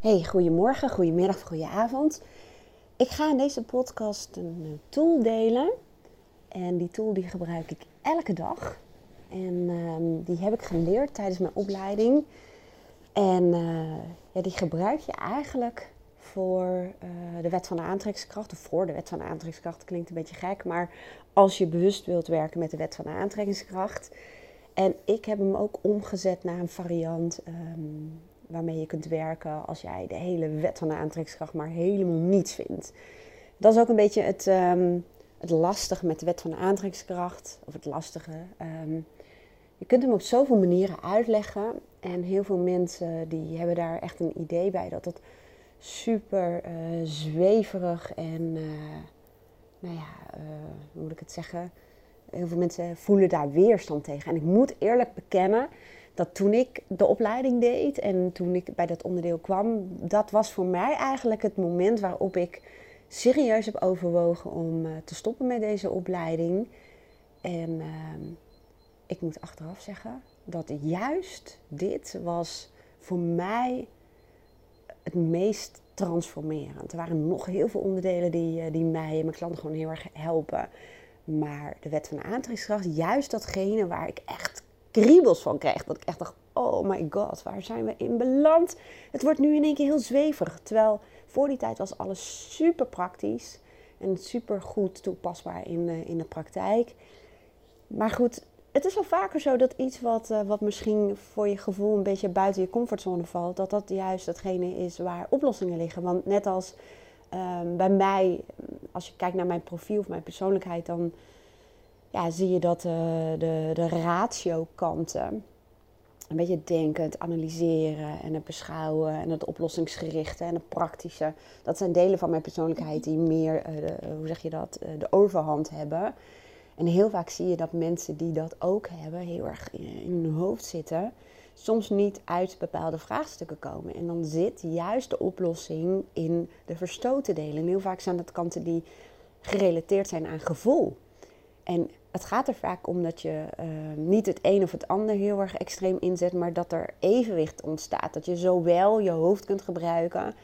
Hey, goedemorgen, goedemiddag, goedenavond. Ik ga in deze podcast een eh, tool delen. En die tool die gebruik ik elke dag. En ehm, die heb ik geleerd tijdens mijn opleiding. En uh, ja, die gebruik je eigenlijk voor uh, de wet van de aantrekkingskracht. Of voor de wet van de aantrekkingskracht klinkt een beetje gek. Maar als je bewust wilt werken met de wet van de aantrekkingskracht. En ik heb hem ook omgezet naar een variant um, waarmee je kunt werken als jij de hele wet van de aantrekkingskracht maar helemaal niets vindt. Dat is ook een beetje het, um, het lastige met de wet van de aantrekkingskracht. Of het lastige. Um, je kunt hem op zoveel manieren uitleggen. En heel veel mensen die hebben daar echt een idee bij dat het super uh, zweverig en, uh, nou ja, uh, hoe moet ik het zeggen? Heel veel mensen voelen daar weerstand tegen. En ik moet eerlijk bekennen dat toen ik de opleiding deed en toen ik bij dat onderdeel kwam, dat was voor mij eigenlijk het moment waarop ik serieus heb overwogen om te stoppen met deze opleiding. En ehm, ik moet achteraf zeggen dat juist dit was voor mij het meest transformerend. Er waren nog heel veel onderdelen die, die mij en mijn klanten gewoon heel erg helpen. Maar de wet van aantrekkingskracht, juist datgene waar ik echt kriebels van kreeg. Dat ik echt dacht, oh my god, waar zijn we in beland? Het wordt nu in één keer heel zweverig. Terwijl voor die tijd was alles super praktisch en super goed toepasbaar in, uh, in de praktijk. Maar goed, het is wel vaker zo dat iets wat, uh, wat misschien voor je gevoel een beetje buiten je comfortzone valt, dat dat juist datgene is waar oplossingen liggen. Want net als um, bij mij, als je kijkt naar mijn profiel of mijn persoonlijkheid, dan ja, zie je dat uh, de, de ratio-kanten, een beetje het denken, het analyseren en het beschouwen en het oplossingsgerichte en het praktische, dat zijn delen van mijn persoonlijkheid die meer, uh, de, hoe zeg je dat, uh, de overhand hebben. En heel vaak zie je dat mensen die dat ook hebben, heel erg in hun hoofd zitten, soms niet uit bepaalde vraagstukken komen. En dan zit juist de oplossing in de verstoten delen. En heel vaak zijn dat kanten die gerelateerd zijn aan gevoel. En het gaat er vaak om dat je uh, niet het een of het ander heel erg extreem inzet, maar dat er evenwicht ontstaat. Dat je zowel je hoofd kunt gebruiken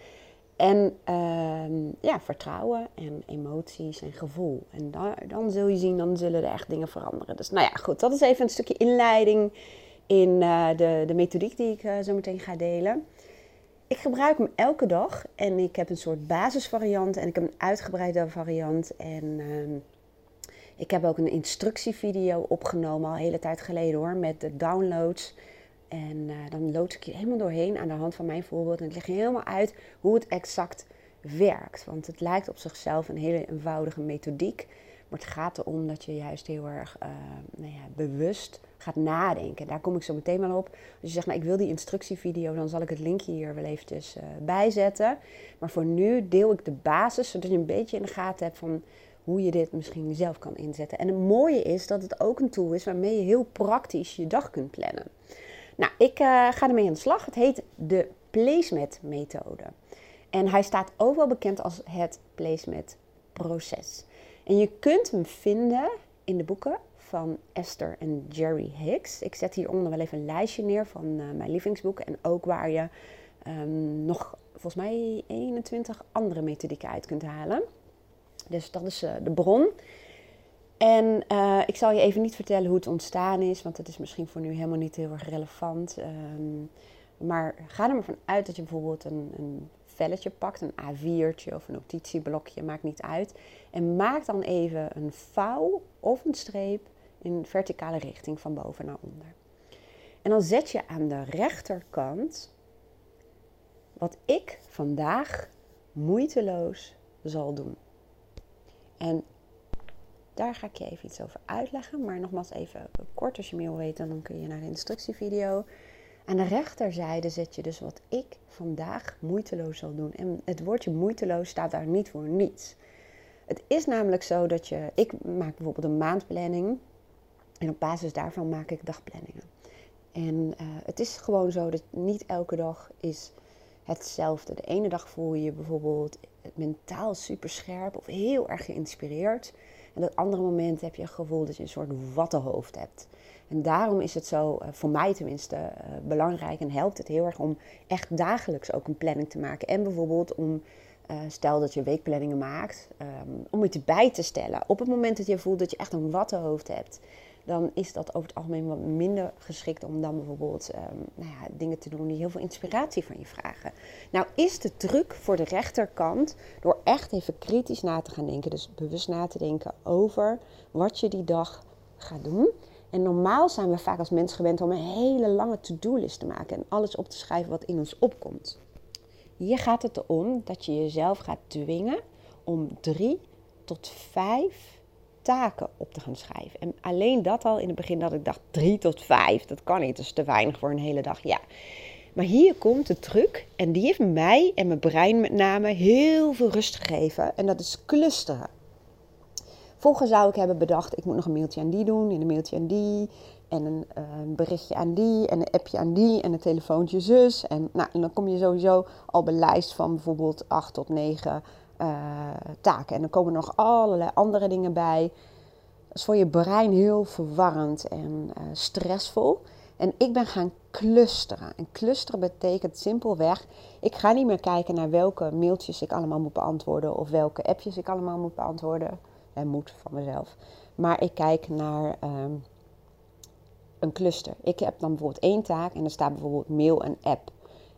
en uh, ja, vertrouwen en emoties en gevoel. En dan, dan zul je zien, dan zullen er echt dingen veranderen. Dus nou ja, goed, dat is even een stukje inleiding in uh, de, de methodiek die ik uh, zo meteen ga delen. Ik gebruik hem elke dag en ik heb een soort basisvariant en ik heb een uitgebreide variant. En uh, ik heb ook een instructievideo opgenomen al een hele tijd geleden hoor, met de downloads. En uh, dan lood ik je helemaal doorheen aan de hand van mijn voorbeeld. En ik leg je helemaal uit hoe het exact werkt. Want het lijkt op zichzelf een hele eenvoudige methodiek. Maar het gaat erom dat je juist heel erg uh, nou ja, bewust gaat nadenken. Daar kom ik zo meteen wel op. Als je zegt, nou, ik wil die instructievideo, dan zal ik het linkje hier wel eventjes uh, bijzetten. Maar voor nu deel ik de basis, zodat je een beetje in de gaten hebt van hoe je dit misschien zelf kan inzetten. En het mooie is dat het ook een tool is waarmee je heel praktisch je dag kunt plannen. Nou, ik uh, ga ermee aan de slag. Het heet de Placemat-methode. En hij staat ook wel bekend als het Placemat-proces. En je kunt hem vinden in de boeken van Esther en Jerry Hicks. Ik zet hieronder wel even een lijstje neer van uh, mijn lievelingsboeken. En ook waar je um, nog volgens mij 21 andere methodieken uit kunt halen. Dus dat is uh, de bron. En uh, ik zal je even niet vertellen hoe het ontstaan is, want dat is misschien voor nu helemaal niet heel erg relevant. Um, maar ga er maar van uit dat je bijvoorbeeld een, een velletje pakt, een A4'tje of een notitieblokje, maakt niet uit. En maak dan even een vouw of een streep in verticale richting van boven naar onder. En dan zet je aan de rechterkant wat ik vandaag moeiteloos zal doen. En daar ga ik je even iets over uitleggen. Maar nogmaals even kort als je meer wil weten, dan kun je naar de instructievideo. Aan de rechterzijde zet je dus wat ik vandaag moeiteloos zal doen. En het woordje moeiteloos staat daar niet voor niets. Het is namelijk zo dat je, ik maak bijvoorbeeld een maandplanning. En op basis daarvan maak ik dagplanningen. En uh, het is gewoon zo dat niet elke dag is hetzelfde. De ene dag voel je je bijvoorbeeld mentaal super scherp of heel erg geïnspireerd. En op andere moment heb je het gevoel dat je een soort wattenhoofd hebt. En daarom is het zo, eh, voor mij tenminste, uh, belangrijk en helpt het heel erg om echt dagelijks ook een planning te maken. En bijvoorbeeld om, uh, stel dat je weekplanningen maakt, um, om het erbij te stellen. Op het moment dat je voelt dat je echt een wattenhoofd hebt, dan is dat over het algemeen wat minder geschikt om dan bijvoorbeeld um, nou ja, dingen te doen die heel veel inspiratie van je vragen. Nou is de truc voor de rechterkant door echt even kritisch na te gaan denken, dus bewust na te denken over wat je die dag gaat doen. En normaal zijn we vaak als mensen gewend om een hele lange to-do-list te maken en alles op te schrijven wat in ons opkomt. Hier gaat het erom dat je jezelf gaat dwingen om drie tot vijf taken op te gaan schrijven. En alleen dat al in het begin dat ik dacht drie tot vijf, dat kan niet, dat is te weinig voor een hele dag. Ja, maar hier komt de truc en die heeft mij en mijn brein met name heel veel rust gegeven en dat is clusteren. Vroeger zou ik hebben bedacht, ik moet nog een mailtje aan die doen en een mailtje aan die. En een, uh, berichtje aan die en een appje aan die en een telefoontje zus. En, nou, en dan kom je sowieso al een lijst van bijvoorbeeld 8 tot 9 uh, taken. En dan komen nog allerlei andere dingen bij. Dat is voor je brein heel verwarrend en uh, stressvol. En ik ben gaan clusteren. En clusteren betekent simpelweg, ik ga niet meer kijken naar welke mailtjes ik allemaal moet beantwoorden of welke appjes ik allemaal moet beantwoorden en moet van mezelf. Maar ik kijk naar um, een cluster. Ik heb dan bijvoorbeeld één taak en er staat bijvoorbeeld mail en app.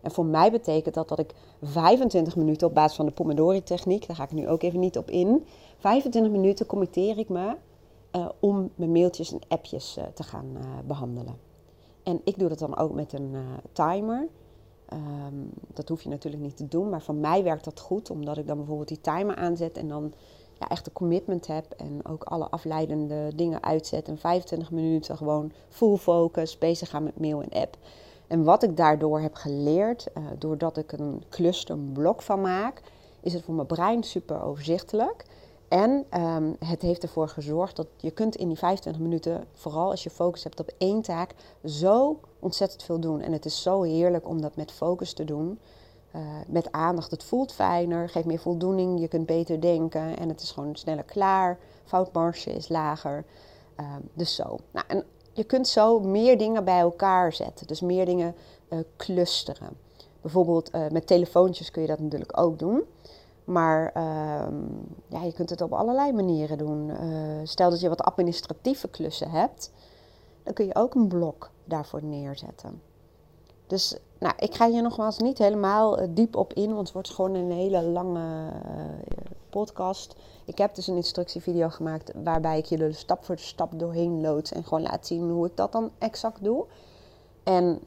En voor mij betekent dat dat ik 25 minuten op basis van de Pomodori-techniek, daar ga ik nu ook even niet op in, 25 minuten committeer ik me uh, om mijn mailtjes en appjes uh, te gaan uh, behandelen. En ik doe dat dan ook met een timer. Um, dat hoef je natuurlijk niet te doen, maar voor mij werkt dat goed, omdat ik dan bijvoorbeeld die timer aanzet en dan ja, echt een commitment heb en ook alle afleidende dingen uitzet. En 25 minuten gewoon full focus bezig gaan met mail en app. En wat ik daardoor heb geleerd, uh, doordat ik een cluster, een blok van maak, is het voor mijn brein super overzichtelijk. En um, het heeft ervoor gezorgd dat je kunt in die 25 minuten, vooral als je focus hebt op één taak, zo ontzettend veel doen. En het is zo heerlijk om dat met focus te doen. Uh, met aandacht. Het voelt fijner, geeft meer voldoening, je kunt beter denken en het is gewoon sneller klaar. Foutmarge is lager. Uh, dus zo. Nou, en je kunt zo meer dingen bij elkaar zetten, dus meer dingen uh, clusteren. Bijvoorbeeld met telefoontjes kun je dat natuurlijk ook doen. Maar ehm, ja, je kunt het op allerlei manieren doen. stel dat je wat administratieve klussen hebt, dan kun je ook een blok daarvoor neerzetten. Dus nou, ik ga hier nogmaals niet helemaal diep op in, want het wordt gewoon een hele lange podcast. Ik heb dus een instructievideo gemaakt waarbij ik je er stap voor stap doorheen loods en gewoon laat zien hoe ik dat dan exact doe. En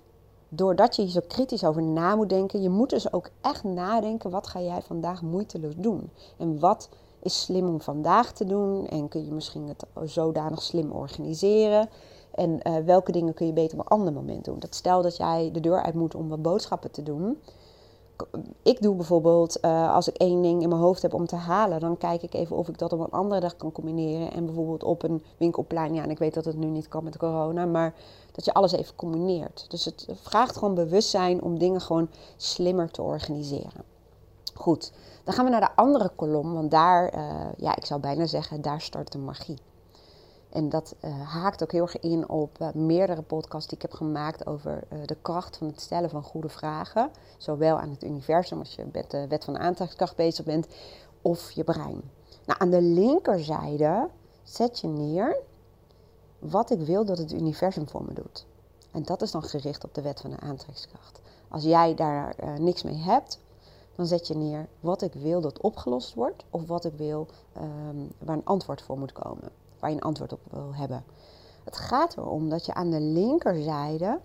doordat je hier zo kritisch over na moet denken, je moet dus ook echt nadenken, wat ga jij vandaag moeiteloos doen? En wat is slim om vandaag te doen? En kun je misschien het zodanig slim organiseren? En uh, welke dingen kun je beter op een ander moment doen? Dat stel dat jij de deur uit moet om wat boodschappen te doen. Ik doe bijvoorbeeld, uh, als ik één ding in mijn hoofd heb om te halen, dan kijk ik even of ik dat op een andere dag kan combineren. En bijvoorbeeld op een winkelplein, ja, en ik weet dat het nu niet kan met corona, maar dat je alles even combineert. Dus het vraagt gewoon bewustzijn om dingen gewoon slimmer te organiseren. Goed, dan gaan we naar de andere kolom, want daar, uh, ja, ik zou bijna zeggen, daar start de magie. En dat uh, haakt ook heel erg in op uh, meerdere podcasts die ik heb gemaakt over uh, de kracht van het stellen van goede vragen. Zowel aan het universum als je met de wet van de aantrekkingskracht bezig bent, of je brein. Nou, aan de linkerzijde zet je neer wat ik wil dat het universum voor me doet. En dat is dan gericht op de wet van de aantrekkingskracht. Als jij daar niks mee hebt, dan zet je neer wat ik wil dat opgelost wordt, of wat ik wil um, waar een antwoord voor moet komen waar je een antwoord op wil hebben. Het gaat erom dat je aan de linkerzijde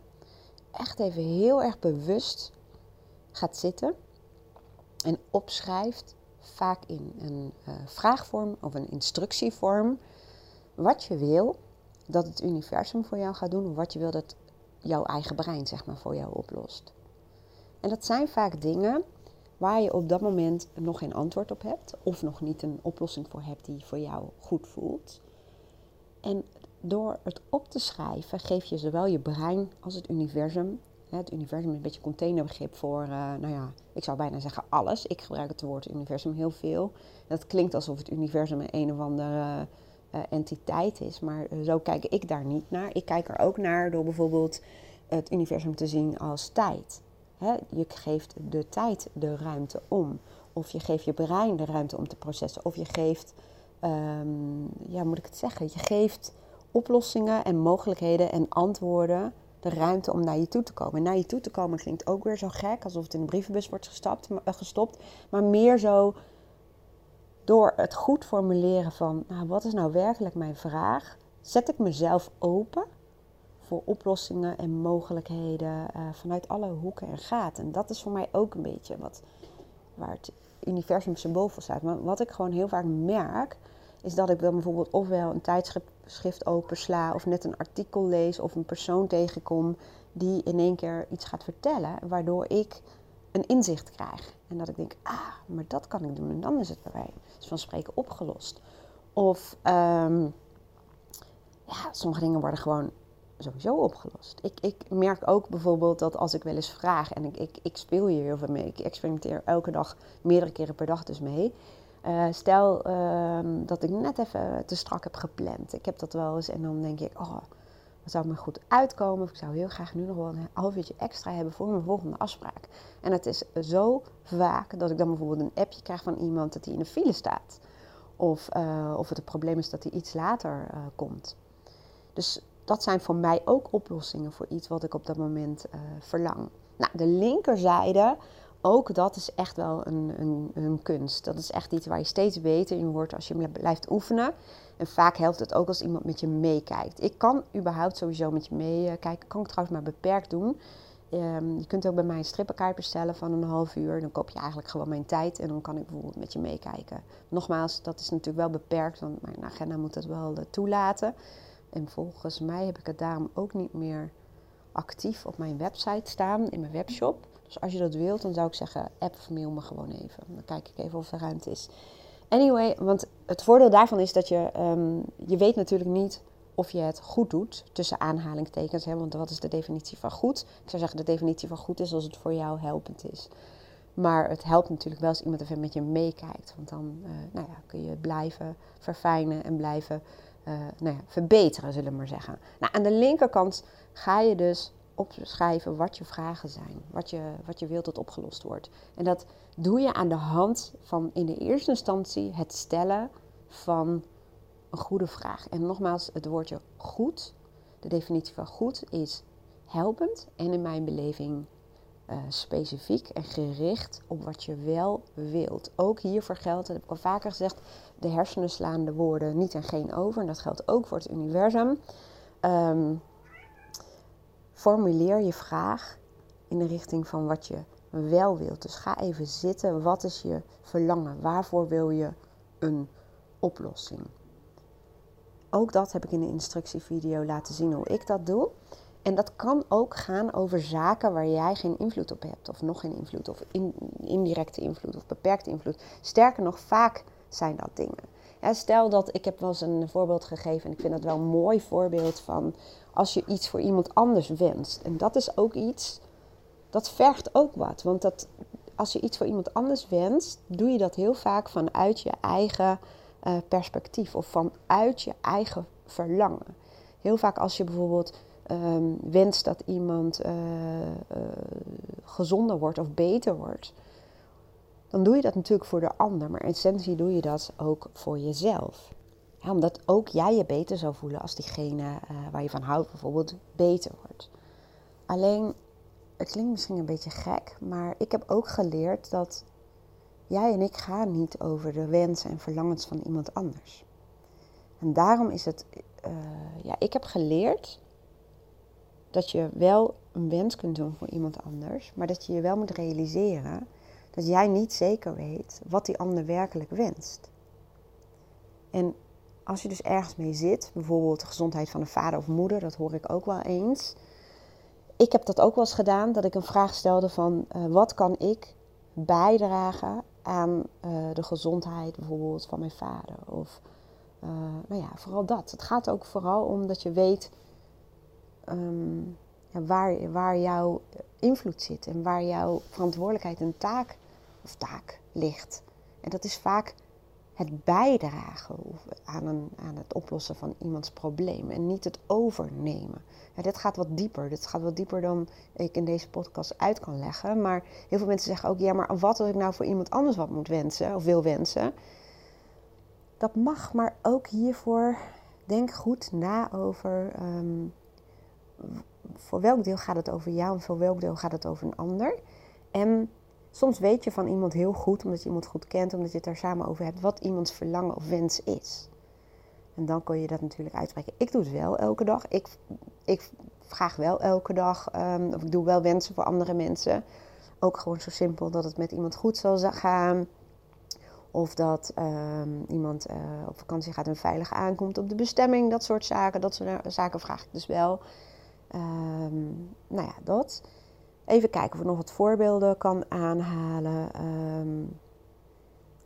echt even heel erg bewust gaat zitten en opschrijft, vaak in een uh, vraagvorm of een instructievorm, wat je wil dat het universum voor jou gaat doen, wat je wil dat jouw eigen brein zeg maar, voor jou oplost. En dat zijn vaak dingen waar je op dat moment nog geen antwoord op hebt, of nog niet een oplossing voor hebt die voor jou goed voelt. En door het op te schrijven geef je zowel je brein als het universum. Het universum is een beetje een containerbegrip voor, uh, nou ja, ik zou bijna zeggen alles. Ik gebruik het woord universum heel veel. Dat klinkt alsof het universum een een of andere entiteit is. Maar zo kijk ik daar niet naar. Ik kijk er ook naar door bijvoorbeeld het universum te zien als tijd. je geeft de tijd de ruimte om. Of je geeft je brein de ruimte om te processen. Of je geeft, um, ja, moet ik het zeggen? Je geeft oplossingen en mogelijkheden en antwoorden de ruimte om naar je toe te komen. En naar je toe te komen klinkt ook weer zo gek, alsof het in de brievenbus wordt gestapt, eh, gestopt. Maar meer zo door het goed formuleren van, nou, wat is nou werkelijk mijn vraag? Zet ik mezelf open voor oplossingen en mogelijkheden uh, vanuit alle hoeken en gaten. En dat is voor mij ook een beetje wat, waar het universum symbool voor staat. Maar wat ik gewoon heel vaak merk, is dat ik dan bijvoorbeeld ofwel een tijdschrift opensla of net een artikel lees of een persoon tegenkom die in één keer iets gaat vertellen, waardoor ik een inzicht krijg. En dat ik denk, ah, maar dat kan ik doen en dan is het bij mij dus van spreken opgelost. Of um, ja, sommige dingen worden gewoon sowieso opgelost. Ik, ik merk ook bijvoorbeeld dat als ik wel eens vraag, en ik, ik, ik speel hier heel veel mee, ik experimenteer elke dag, meerdere keren per dag dus mee. Uh, stel uh, dat ik net even te strak heb gepland. Ik heb dat wel eens en dan denk ik, oh, wat zou me goed uitkomen. Of ik zou heel graag nu nog wel een half uurtje extra hebben voor mijn volgende afspraak. En het is zo vaak dat ik dan bijvoorbeeld een appje krijg van iemand dat hij in de file staat. Of, uh, of het een probleem is dat hij iets later uh, komt. Dus dat zijn voor mij ook oplossingen voor iets wat ik op dat moment uh, verlang. Nou, de linkerzijde, ook dat is echt wel een, een, een, kunst. Dat is echt iets waar je steeds beter in wordt als je blijft oefenen. En vaak helpt het ook als iemand met je meekijkt. Ik kan überhaupt sowieso met je meekijken. Kan ik trouwens maar beperkt doen. Um, je kunt ook bij mij een strippenkaart bestellen van een half uur. Dan koop je eigenlijk gewoon mijn tijd en dan kan ik bijvoorbeeld met je meekijken. Nogmaals, dat is natuurlijk wel beperkt, want mijn agenda moet dat wel uh, toelaten. En volgens mij heb ik het daarom ook niet meer actief op mijn website staan, in mijn webshop. Dus als je dat wilt, dan zou ik zeggen, app of mail me gewoon even. Dan kijk ik even of er ruimte is. Anyway, want het voordeel daarvan is dat je, um, je weet natuurlijk niet of je het goed doet, tussen aanhalingstekens. Hè, want wat is de definitie van goed? Ik zou zeggen, de definitie van goed is als het voor jou helpend is. Maar het helpt natuurlijk wel als iemand even met je meekijkt. Want dan uh, nou ja, kun je blijven verfijnen en blijven uh, nou ja, verbeteren, zullen we maar zeggen. Nou, aan de linkerkant ga je dus opschrijven wat je vragen zijn, wat je, wat je wilt dat opgelost wordt. En dat doe je aan de hand van in de eerste instantie het stellen van een goede vraag. En nogmaals, het woordje goed, de definitie van goed is helpend en in mijn beleving uh, specifiek en gericht op wat je wel wilt. Ook hiervoor geldt, dat heb ik al vaker gezegd, de hersenen slaan de woorden niet en geen over. En dat geldt ook voor het universum. Um, formuleer je vraag in de richting van wat je wel wilt. Dus ga even zitten. Wat is je verlangen? Waarvoor wil je een oplossing? Ook dat heb ik in de instructievideo laten zien hoe ik dat doe. En dat kan ook gaan over zaken waar jij geen invloed op hebt, of nog geen invloed, of indirecte invloed, of beperkte invloed. Sterker nog, vaak zijn dat dingen. Ja, stel dat ik heb wel eens een voorbeeld gegeven, en ik vind dat wel een mooi voorbeeld van als je iets voor iemand anders wenst. En dat is ook iets, dat vergt ook wat. Want dat, als je iets voor iemand anders wenst, doe je dat heel vaak vanuit je eigen uh, perspectief of vanuit je eigen verlangen. Heel vaak als je bijvoorbeeld um, wenst dat iemand uh, uh, gezonder wordt of beter wordt, dan doe je dat natuurlijk voor de ander, maar in essentie doe je dat ook voor jezelf. Ja, omdat ook jij je beter zou voelen als diegene uh, waar je van houdt bijvoorbeeld beter wordt. Alleen, het klinkt misschien een beetje gek, maar ik heb ook geleerd dat jij en ik gaan niet over de wensen en verlangens van iemand anders. En daarom is het, ja, ik heb geleerd dat je wel een wens kunt doen voor iemand anders, maar dat je je wel moet realiseren dat jij niet zeker weet wat die ander werkelijk wenst. En als je dus ergens mee zit, bijvoorbeeld de gezondheid van een vader of moeder, dat hoor ik ook wel eens. Ik heb dat ook wel eens gedaan, dat ik een vraag stelde van uh, wat kan ik bijdragen aan uh, de gezondheid bijvoorbeeld van mijn vader? Of uh, nou ja, vooral dat. Het gaat ook vooral om dat je weet um, ja, waar, waar jouw invloed zit en waar jouw verantwoordelijkheid en taak of taak ligt. En dat is vaak het bijdragen aan, een, aan het oplossen van iemands probleem en niet het overnemen. Ja, dit gaat wat dieper. Dit gaat wat dieper dan ik in deze podcast uit kan leggen. Maar heel veel mensen zeggen ook: ja, maar wat als ik nou voor iemand anders wat moet wensen of wil wensen? Dat mag, maar ook hiervoor denk goed na over ehm, voor welk deel gaat het over jou en voor welk deel gaat het over een ander. En soms weet je van iemand heel goed, omdat je iemand goed kent, omdat je het daar samen over hebt, wat iemands verlangen of wens is. En dan kun je dat natuurlijk uitspreken. Ik doe het wel elke dag. Ik, ik vraag wel elke dag, um, of ik doe wel wensen voor andere mensen. Ook gewoon zo simpel dat het met iemand goed zal gaan. Of dat um, iemand uh, op vakantie gaat en veilig aankomt op de bestemming. Dat soort zaken. Dat soort zaken vraag ik dus wel. Um, nou ja, dat. Even kijken of ik nog wat voorbeelden kan aanhalen. Um,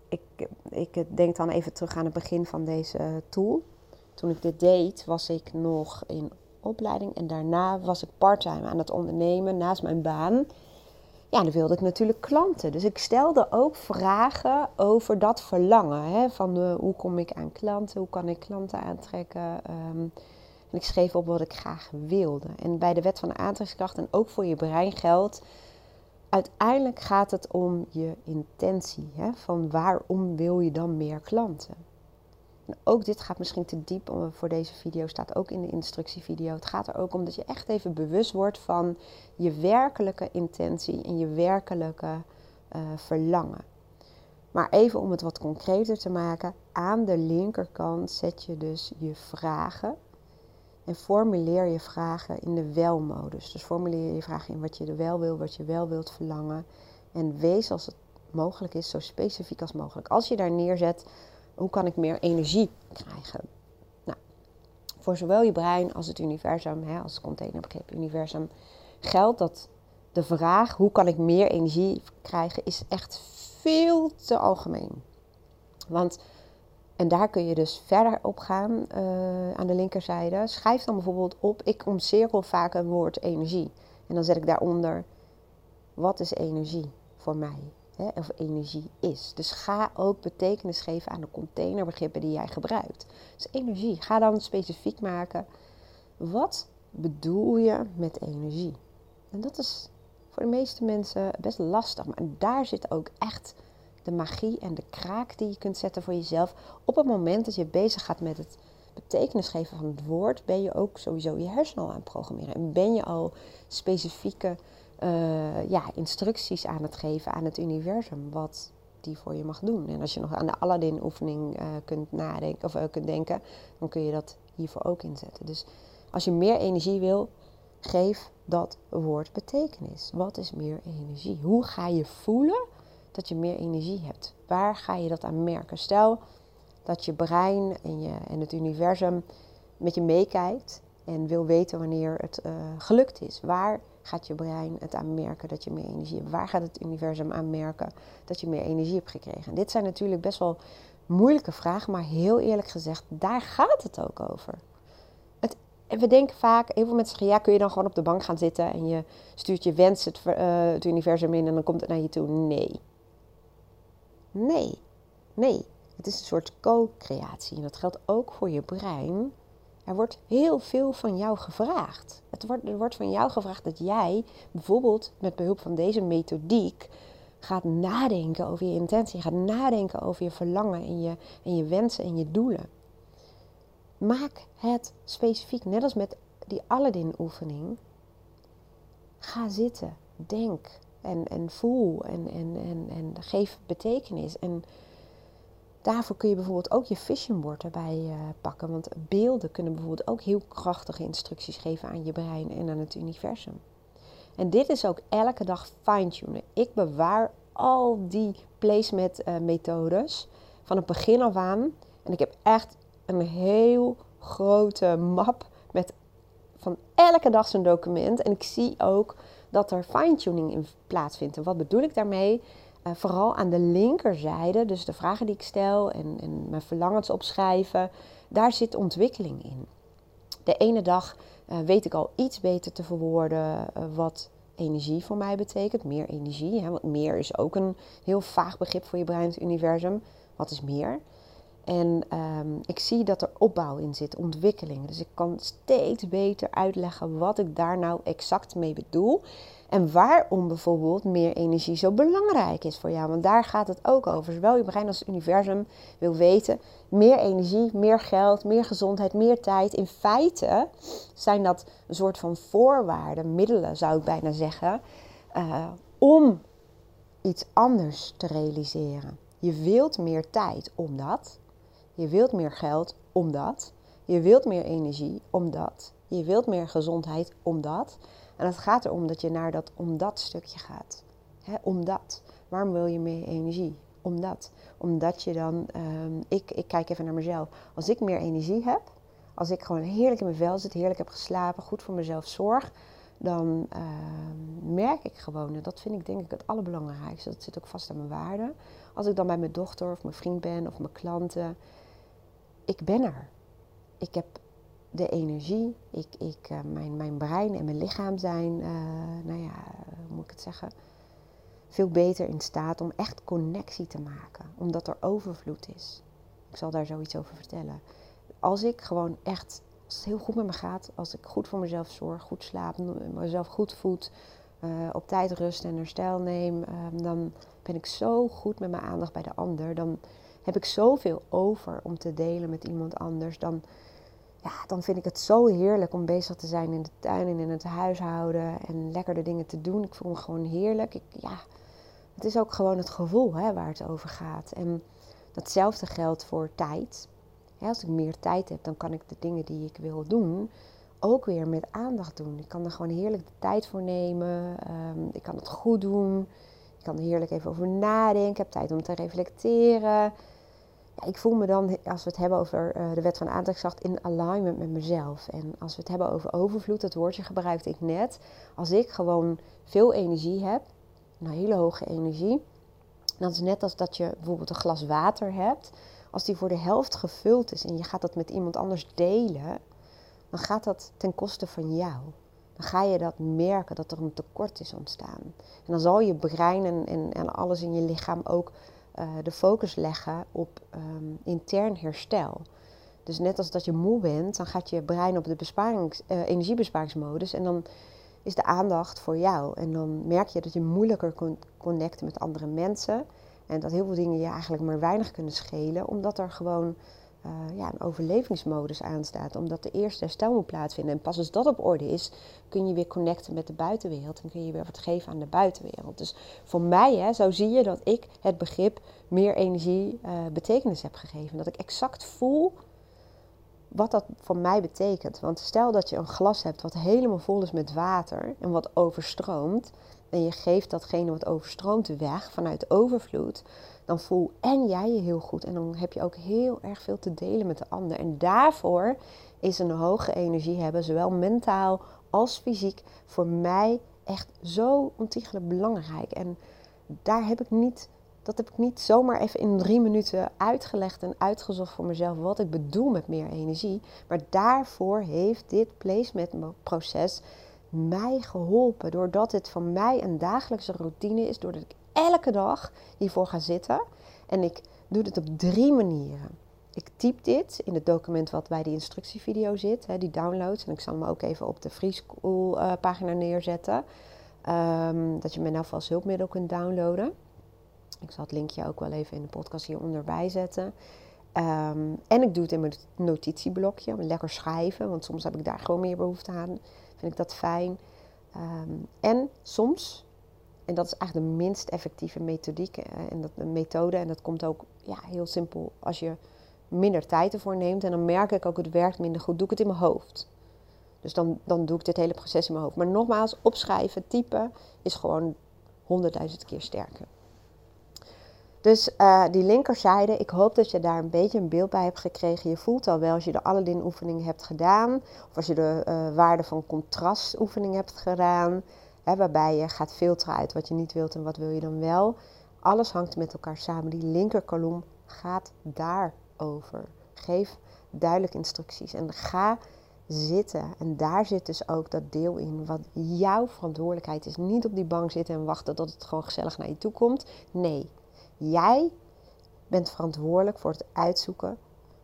ik, ik denk dan even terug aan het begin van deze tool. Toen ik dit deed, was ik nog in opleiding en daarna was ik parttime aan het ondernemen naast mijn baan. Ja, dan wilde ik natuurlijk klanten. Dus ik stelde ook vragen over dat verlangen. Hè? Van hoe kom ik aan klanten? Hoe kan ik klanten aantrekken? Um, en ik schreef op wat ik graag wilde. En bij de wet van de aantrekkingskracht en ook voor je brein geldt. Uiteindelijk gaat het om je intentie. Hè? Van waarom wil je dan meer klanten? En ook dit gaat misschien te diep voor deze video, staat ook in de instructievideo. Het gaat er ook om dat je echt even bewust wordt van je werkelijke intentie en je werkelijke uh, verlangen. Maar even om het wat concreter te maken, aan de linkerkant zet je dus je vragen en formuleer je vragen in de wel-modus. Dus formuleer je vragen in wat je er wel wil, wat je wel wilt verlangen. En wees als het mogelijk is zo specifiek als mogelijk. Als je daar neerzet, hoe kan ik meer energie krijgen? Nou, voor zowel je brein als het universum, hè, als containerbegrip universum, geldt dat de vraag hoe kan ik meer energie krijgen is echt veel te algemeen. Want en daar kun je dus verder op gaan uh, aan de linkerzijde. Schrijf dan bijvoorbeeld op, ik omcirkel vaak een woord energie. En dan zet ik daaronder, wat is energie voor mij? Hè? Of energie is. Dus ga ook betekenis geven aan de containerbegrippen die jij gebruikt. Dus energie, ga dan specifiek maken, wat bedoel je met energie? En dat is voor de meeste mensen best lastig. Maar daar zit ook echt de magie en de kraak die je kunt zetten voor jezelf. Op het moment dat je bezig gaat met het betekenis geven van het woord, ben je ook sowieso je hersenen al aan het programmeren. En ben je al specifieke uh, ja, instructies aan het geven aan het universum, wat die voor je mag doen. En als je nog aan de Aladdin-oefening uh, kunt nadenken of uh, kunt denken, dan kun je dat hiervoor ook inzetten. Dus als je meer energie wil, geef dat woord betekenis. Wat is meer energie? Hoe ga je voelen dat je meer energie hebt. Waar ga je dat aan merken? Stel dat je brein en, je, en het universum met je meekijkt en wil weten wanneer het uh, gelukt is. Waar gaat je brein het aan merken dat je meer energie hebt? Waar gaat het universum aan merken dat je meer energie hebt gekregen? En dit zijn natuurlijk best wel moeilijke vragen, maar heel eerlijk gezegd, daar gaat het ook over. Het, en we denken vaak, heel veel mensen zeggen, ja, kun je dan gewoon op de bank gaan zitten en je stuurt je wens het, uh, het universum in en dan komt het naar je toe? Nee. Nee, nee. Het is een soort co-creatie. En dat geldt ook voor je brein. Er wordt heel veel van jou gevraagd. Het wordt, er wordt van jou gevraagd dat jij bijvoorbeeld met behulp van deze methodiek gaat nadenken over je intentie, gaat nadenken over je verlangen en je, en je wensen en je doelen. Maak het specifiek, net als met die Aladdin-oefening. Ga zitten, denk, en, en voel en, en, en, en geef betekenis. En daarvoor kun je bijvoorbeeld ook je vision board erbij uh, pakken. Want beelden kunnen bijvoorbeeld ook heel krachtige instructies geven aan je brein en aan het universum. En dit is ook elke dag fine-tunen. Ik bewaar al die placement uh, methodes van het begin af aan. En ik heb echt een heel grote map met van elke dag zo'n document. En ik zie ook dat er fine-tuning in plaatsvindt. En wat bedoel ik daarmee? Uh, vooral aan de linkerzijde, dus de vragen die ik stel en, en mijn verlangens opschrijven, daar zit ontwikkeling in. De ene dag uh, weet ik al iets beter te verwoorden uh, wat energie voor mij betekent. Meer energie, hè? want meer is ook een heel vaag begrip voor je brein, het universum. Wat is meer? En ehm, ik zie dat er opbouw in zit, ontwikkeling. Dus ik kan steeds beter uitleggen wat ik daar nou exact mee bedoel. En waarom bijvoorbeeld meer energie zo belangrijk is voor jou. Want daar gaat het ook over. Zowel je brein als het universum wil weten. Meer energie, meer geld, meer gezondheid, meer tijd. In feite zijn dat een soort van voorwaarden, middelen zou ik bijna zeggen. Uh, om iets anders te realiseren. Je wilt meer tijd omdat. Je wilt meer geld omdat. Je wilt meer energie omdat. Je wilt meer gezondheid omdat. En het gaat erom dat je naar dat omdat stukje gaat. He, omdat. Waarom wil je meer energie? Omdat. Omdat je dan, um, ik, ik kijk even naar mezelf. Als ik meer energie heb, als ik gewoon heerlijk in mijn vel zit, heerlijk heb geslapen, goed voor mezelf zorg, dan uh, merk ik gewoon, en dat vind ik denk ik het allerbelangrijkste, dat zit ook vast aan mijn waarde. Als ik dan bij mijn dochter of mijn vriend ben of mijn klanten, ik ben er. Ik heb de energie, ik, ik, uh, mijn, mijn brein en mijn lichaam zijn, uh, nou ja, hoe moet ik het zeggen, veel beter in staat om echt connectie te maken, omdat er overvloed is. Ik zal daar zoiets over vertellen. Als ik gewoon echt, als het heel goed met me gaat, als ik goed voor mezelf zorg, goed slaap, mezelf goed voed, uh, op tijd rust en herstel neem, dan ben ik zo goed met mijn aandacht bij de ander. Dan heb ik zoveel over om te delen met iemand anders. Dan, ja, dan vind ik het zo heerlijk om bezig te zijn in de tuin en in het huishouden en lekker de dingen te doen. Ik voel me gewoon heerlijk. Ik, ja, het is ook gewoon het gevoel hè, waar het over gaat. En datzelfde geldt voor tijd. als ik meer tijd heb, dan kan ik de dingen die ik wil doen ook weer met aandacht doen. Ik kan er gewoon heerlijk de tijd voor nemen. Ehm, ik kan het goed doen. Ik kan er heerlijk even over nadenken. Ik heb tijd om te reflecteren ik voel me dan, als we het hebben over uh, de wet van aantrekkingskracht, in alignment met mezelf. En als we het hebben over overvloed, dat woordje gebruikte ik net. Als ik gewoon veel energie heb, een hele hoge energie, dan is net als dat je bijvoorbeeld een glas water hebt. Als die voor de helft gevuld is en je gaat dat met iemand anders delen, dan gaat dat ten koste van jou. Dan ga je dat merken dat er een tekort is ontstaan. En dan zal je brein en, en alles in je lichaam ook uh, de focus leggen op um, intern herstel. Dus net als dat je moe bent, dan gaat je brein op de besparings, uh, energiebesparingsmodus en dan is de aandacht voor jou. En dan merk je dat je moeilijker kunt connecten met andere mensen. En dat heel veel dingen je eigenlijk maar weinig kunnen schelen, omdat er gewoon uh, ja, een overlevingsmodus aanstaat. Omdat de eerste herstel moet plaatsvinden. En pas als dat op orde is, kun je weer connecten met de buitenwereld. En kun je weer wat geven aan de buitenwereld. Dus voor mij, hè, zo zie je dat ik het begrip meer energie uh, betekenis heb gegeven. Dat ik exact voel wat dat voor mij betekent. Want stel dat je een glas hebt wat helemaal vol is met water en wat overstroomt. En je geeft datgene wat overstroomt weg vanuit overvloed dan voel en jij je heel goed. En dan heb je ook heel erg veel te delen met de ander. En daarvoor is een hoge energie hebben, zowel mentaal als fysiek, voor mij echt zo ontiegelijk belangrijk. En daar heb ik niet, dat heb ik niet zomaar even in drie minuten uitgelegd en uitgezocht voor mezelf wat ik bedoel met meer energie. Maar daarvoor heeft dit placement proces mij geholpen. Doordat het voor mij een dagelijkse routine is. Doordat ik elke dag hiervoor ga zitten. En ik doe dit op drie manieren. Ik typ dit in het document wat bij die instructievideo zit, hè, die downloads. En ik zal hem ook even op de Freeschool uh, pagina neerzetten. Um, dat je me nou als hulpmiddel kunt downloaden. Ik zal het linkje ook wel even in de podcast hieronder bijzetten. Um, en ik doe het in mijn notitieblokje, lekker schrijven, want soms heb ik daar gewoon meer behoefte aan. Vind ik dat fijn. Um, en soms en dat is eigenlijk de minst effectieve methodiek eh, en dat, methode. En dat komt ook ja, heel simpel als je minder tijd ervoor neemt. En dan merk ik ook, het werkt minder goed. Doe ik het in mijn hoofd. Dus dan, dan doe ik dit hele proces in mijn hoofd. Maar nogmaals, opschrijven, typen is gewoon honderdduizend keer sterker. Dus uh, die linkerzijde, ik hoop dat je daar een beetje een beeld bij hebt gekregen. Je voelt al wel als je de Aladdin oefening hebt gedaan. Of als je de uh, waarde van contrastoefening hebt gedaan waarbij je gaat filteren uit wat je niet wilt en wat wil je dan wel. Alles hangt met elkaar samen. Die linkerkolom gaat daarover. Geef duidelijk instructies en ga zitten. En daar zit dus ook dat deel in wat jouw verantwoordelijkheid is. Niet op die bank zitten en wachten tot het gewoon gezellig naar je toe komt. Nee, jij bent verantwoordelijk voor het uitzoeken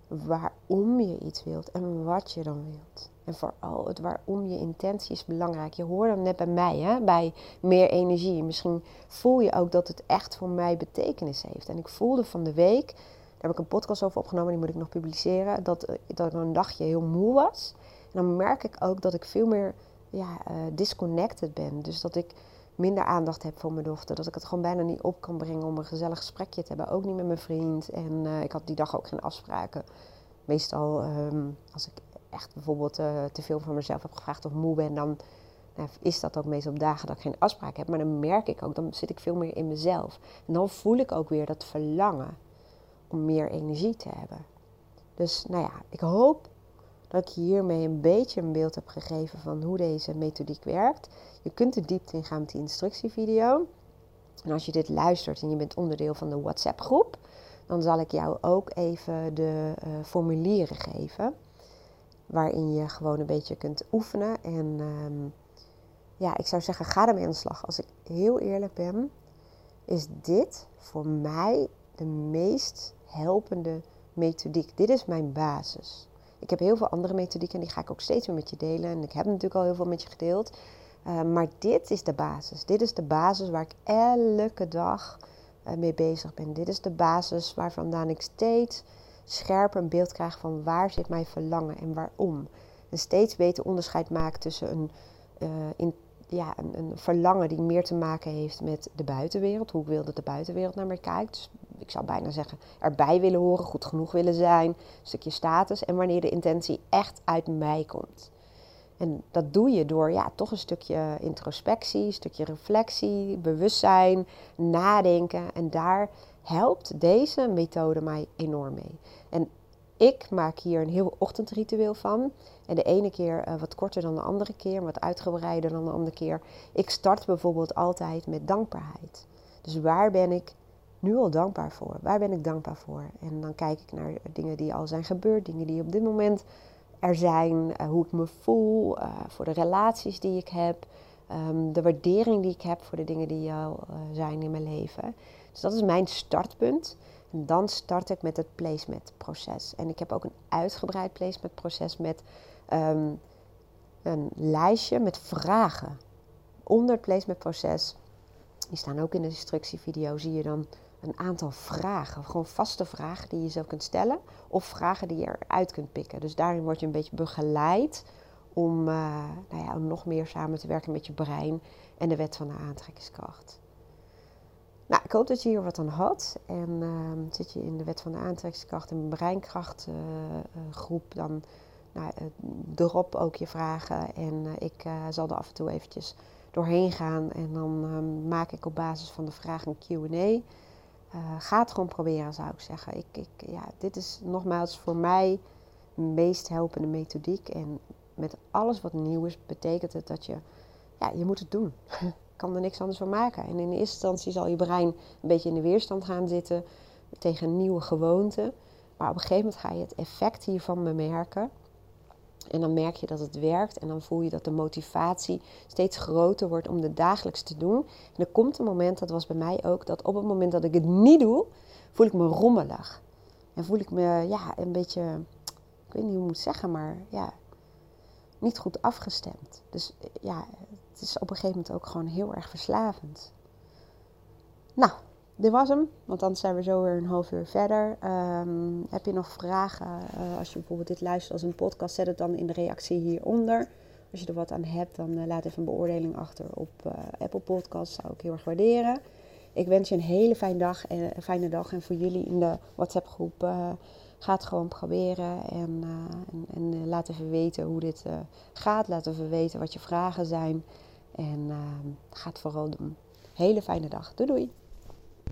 waarom je iets wilt en wat je dan wilt. En vooral het waarom je intentie is belangrijk. Je hoorde net bij mij, hè, bij meer energie. Misschien voel je ook dat het echt voor mij betekenis heeft. En ik voelde van de week, daar heb ik een podcast over opgenomen, die moet ik nog publiceren, dat, eh, dat ik een dagje heel moe was. En dan merk ik ook dat ik veel meer ja, uh, disconnected ben. Dus dat ik minder aandacht heb voor mijn dochter. Dat ik het gewoon bijna niet op kan brengen om een gezellig gesprekje te hebben. Ook niet met mijn vriend. En uh, ik had die dag ook geen afspraken. Meestal um, als ik echt bijvoorbeeld uh, te veel van mezelf heb gevraagd of moe ben, dan nou, is dat ook meestal op dagen dat ik geen afspraak heb. Maar dan merk ik ook, dan zit ik veel meer in mezelf. En dan voel ik ook weer dat verlangen om meer energie te hebben. Dus nou ja, ik hoop dat ik hiermee een beetje een beeld heb gegeven van hoe deze methodiek werkt. Je kunt er diepte in gaan met die instructievideo. En als je dit luistert en je bent onderdeel van de WhatsApp groep, dan zal ik jou ook even de uh, formulieren geven. Waarin je gewoon een beetje kunt oefenen. En um, ja, ik zou zeggen, ga ermee aan de slag. Als ik heel eerlijk ben, is dit voor mij de meest helpende methodiek. Dit is mijn basis. Ik heb heel veel andere methodieken en die ga ik ook steeds meer met je delen. En ik heb natuurlijk al heel veel met je gedeeld. Uh, maar dit is de basis. Dit is de basis waar ik elke dag uh, mee bezig ben. Dit is de basis waar vandaan ik steeds scherper een beeld krijg van waar zit mijn verlangen en waarom. En steeds beter onderscheid maken tussen een, uh, in, ja, een, een, verlangen die meer te maken heeft met de buitenwereld. Hoe ik wil dat de buitenwereld naar mij kijkt. Dus ik zou bijna zeggen erbij willen horen, goed genoeg willen zijn, een stukje status. En wanneer de intentie echt uit mij komt. En dat doe je door ja, toch een stukje introspectie, een stukje reflectie, bewustzijn, nadenken. En daar helpt deze methode mij enorm mee. En ik maak hier een heel ochtendritueel van. En de ene keer uh, wat korter dan de andere keer, wat uitgebreider dan de andere keer. Ik start bijvoorbeeld altijd met dankbaarheid. Dus waar ben ik nu al dankbaar voor? Waar ben ik dankbaar voor? En dan kijk ik naar dingen die al zijn gebeurd, dingen die op dit moment er zijn, uh, hoe ik me voel, uh, voor de relaties die ik heb, um, de waardering die ik heb voor de dingen die al zijn in mijn leven. Dus dat is mijn startpunt. En dan start ik met het placement proces. En ik heb ook een uitgebreid placement proces met um, een lijstje met vragen. Onder het placement proces, die staan ook in de instructievideo, zie je dan een aantal vragen. Gewoon vaste vragen die je zelf kunt stellen. Of vragen die je eruit kunt pikken. Dus daarin word je een beetje begeleid om, uh, nou ja, nog meer samen te werken met je brein en de wet van de aantrekkingskracht. Nou, ik hoop dat je hier wat aan had. En uh, zit je in de wet van de aantrekkingskracht en breinkracht uh, groep, dan nou, drop ook je vragen. En ik zal er af en toe eventjes doorheen gaan. En dan ehm, maak ik op basis van de vraag een Q&A. Uh, ga het gewoon proberen, zou ik zeggen. Ik, ik, ja, dit is nogmaals voor mij de meest helpende methodiek. En met alles wat nieuw is, betekent het dat je, ja, je moet het doen. kan er niks anders van maken. En in eerste instantie zal je brein een beetje in de weerstand gaan zitten tegen nieuwe gewoonte. Maar op een gegeven moment ga je het effect hiervan bemerken. En dan merk je dat het werkt en dan voel je dat de motivatie steeds groter wordt om het dagelijks te doen. En er komt een moment, dat was bij mij ook, dat op het moment dat ik het niet doe, voel ik me rommelig. En voel ik me ja, een beetje, ik weet niet hoe ik moet zeggen, maar ja, niet goed afgestemd. Dus ja, het is op een gegeven moment ook gewoon heel erg verslavend. Nou, dit was hem, want anders zijn we zo weer een half uur verder. Um, heb je nog vragen? Uh, als je bijvoorbeeld dit luistert als een podcast, zet het dan in de reactie hieronder. Als je er wat aan hebt, dan uh, laat even een beoordeling achter op uh, Apple Podcasts. Zou ik heel erg waarderen. Ik wens je een hele fijne dag en, fijne dag. En voor jullie in de WhatsApp groep, ga het gewoon proberen. En, en, laat even weten hoe dit gaat. Laat even weten wat je vragen zijn. En ga het vooral doen. Hele fijne dag. Doei doei.